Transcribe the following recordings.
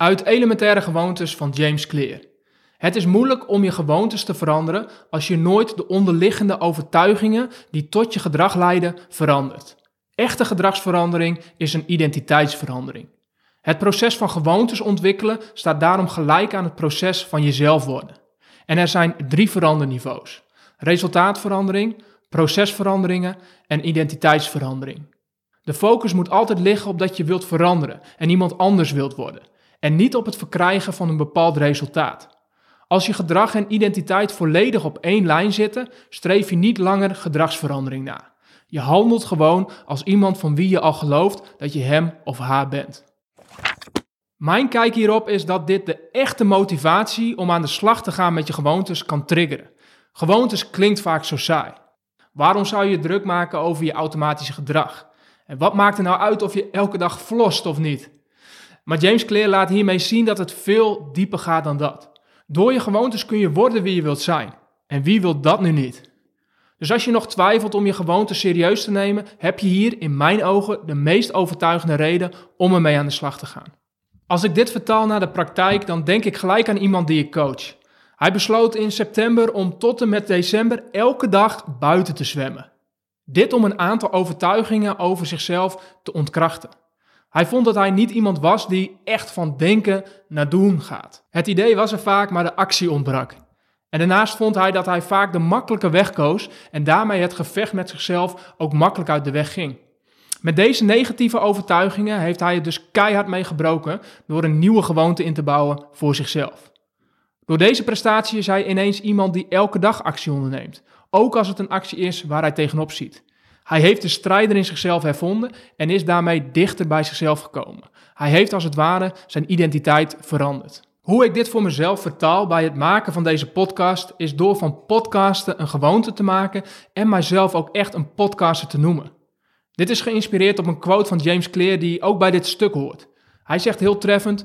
Uit Elementaire Gewoontes van James Clear. Het is moeilijk om je gewoontes te veranderen als je nooit de onderliggende overtuigingen die tot je gedrag leiden verandert. Echte gedragsverandering is een identiteitsverandering. Het proces van gewoontes ontwikkelen staat daarom gelijk aan het proces van jezelf worden. En er zijn drie veranderniveaus: resultaatverandering, procesveranderingen en identiteitsverandering. De focus moet altijd liggen op dat je wilt veranderen en iemand anders wilt worden en niet op het verkrijgen van een bepaald resultaat. Als je gedrag en identiteit volledig op één lijn zitten, streef je niet langer gedragsverandering na. Je handelt gewoon als iemand van wie je al gelooft dat je hem of haar bent. Mijn kijk hierop is dat dit de echte motivatie om aan de slag te gaan met je gewoontes kan triggeren. Gewoontes klinkt vaak zo saai. Waarom zou je druk maken over je automatische gedrag? En wat maakt er nou uit of je elke dag flost of niet? Maar James Clear laat hiermee zien dat het veel dieper gaat dan dat. Door je gewoontes kun je worden wie je wilt zijn. En wie wil dat nu niet? Dus als je nog twijfelt om je gewoontes serieus te nemen, heb je hier in mijn ogen de meest overtuigende reden om ermee aan de slag te gaan. Als ik dit vertaal naar de praktijk, dan denk ik gelijk aan iemand die ik coach. Hij besloot in september om tot en met december elke dag buiten te zwemmen. Dit om een aantal overtuigingen over zichzelf te ontkrachten. Hij vond dat hij niet iemand was die echt van denken naar doen gaat. Het idee was er vaak, maar de actie ontbrak. En daarnaast vond hij dat hij vaak de makkelijke weg koos en daarmee het gevecht met zichzelf ook makkelijk uit de weg ging. Met deze negatieve overtuigingen heeft hij het dus keihard mee gebroken door een nieuwe gewoonte in te bouwen voor zichzelf. Door deze prestatie is hij ineens iemand die elke dag actie onderneemt, ook als het een actie is waar hij tegenop ziet. Hij heeft de strijder in zichzelf hervonden en is daarmee dichter bij zichzelf gekomen. Hij heeft als het ware zijn identiteit veranderd. Hoe ik dit voor mezelf vertaal bij het maken van deze podcast is door van podcasten een gewoonte te maken en mijzelf ook echt een podcaster te noemen. Dit is geïnspireerd op een quote van James Clear die ook bij dit stuk hoort. Hij zegt heel treffend: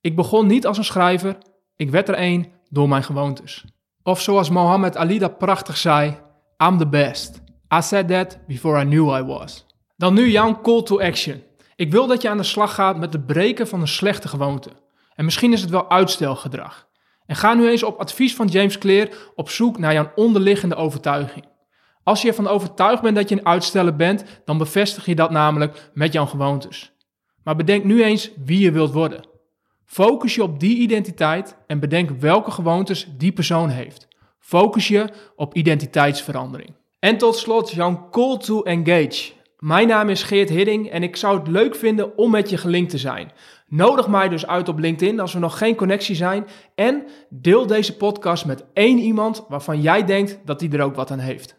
Ik begon niet als een schrijver, ik werd er één door mijn gewoontes. Of zoals Mohammed Ali dat prachtig zei: I'm the best. I said that before I knew I was. Dan nu jouw call to action. Ik wil dat je aan de slag gaat met het breken van een slechte gewoonte. En misschien is het wel uitstelgedrag. En ga nu eens op advies van James Clear op zoek naar jouw onderliggende overtuiging. Als je ervan overtuigd bent dat je een uitsteller bent, dan bevestig je dat namelijk met jouw gewoontes. Maar bedenk nu eens wie je wilt worden. Focus je op die identiteit en bedenk welke gewoontes die persoon heeft. Focus je op identiteitsverandering. En tot slot jouw call to engage. Mijn naam is Geert Hidding en ik zou het leuk vinden om met je gelinkt te zijn. Nodig mij dus uit op LinkedIn als we nog geen connectie zijn. En deel deze podcast met één iemand waarvan jij denkt dat die er ook wat aan heeft.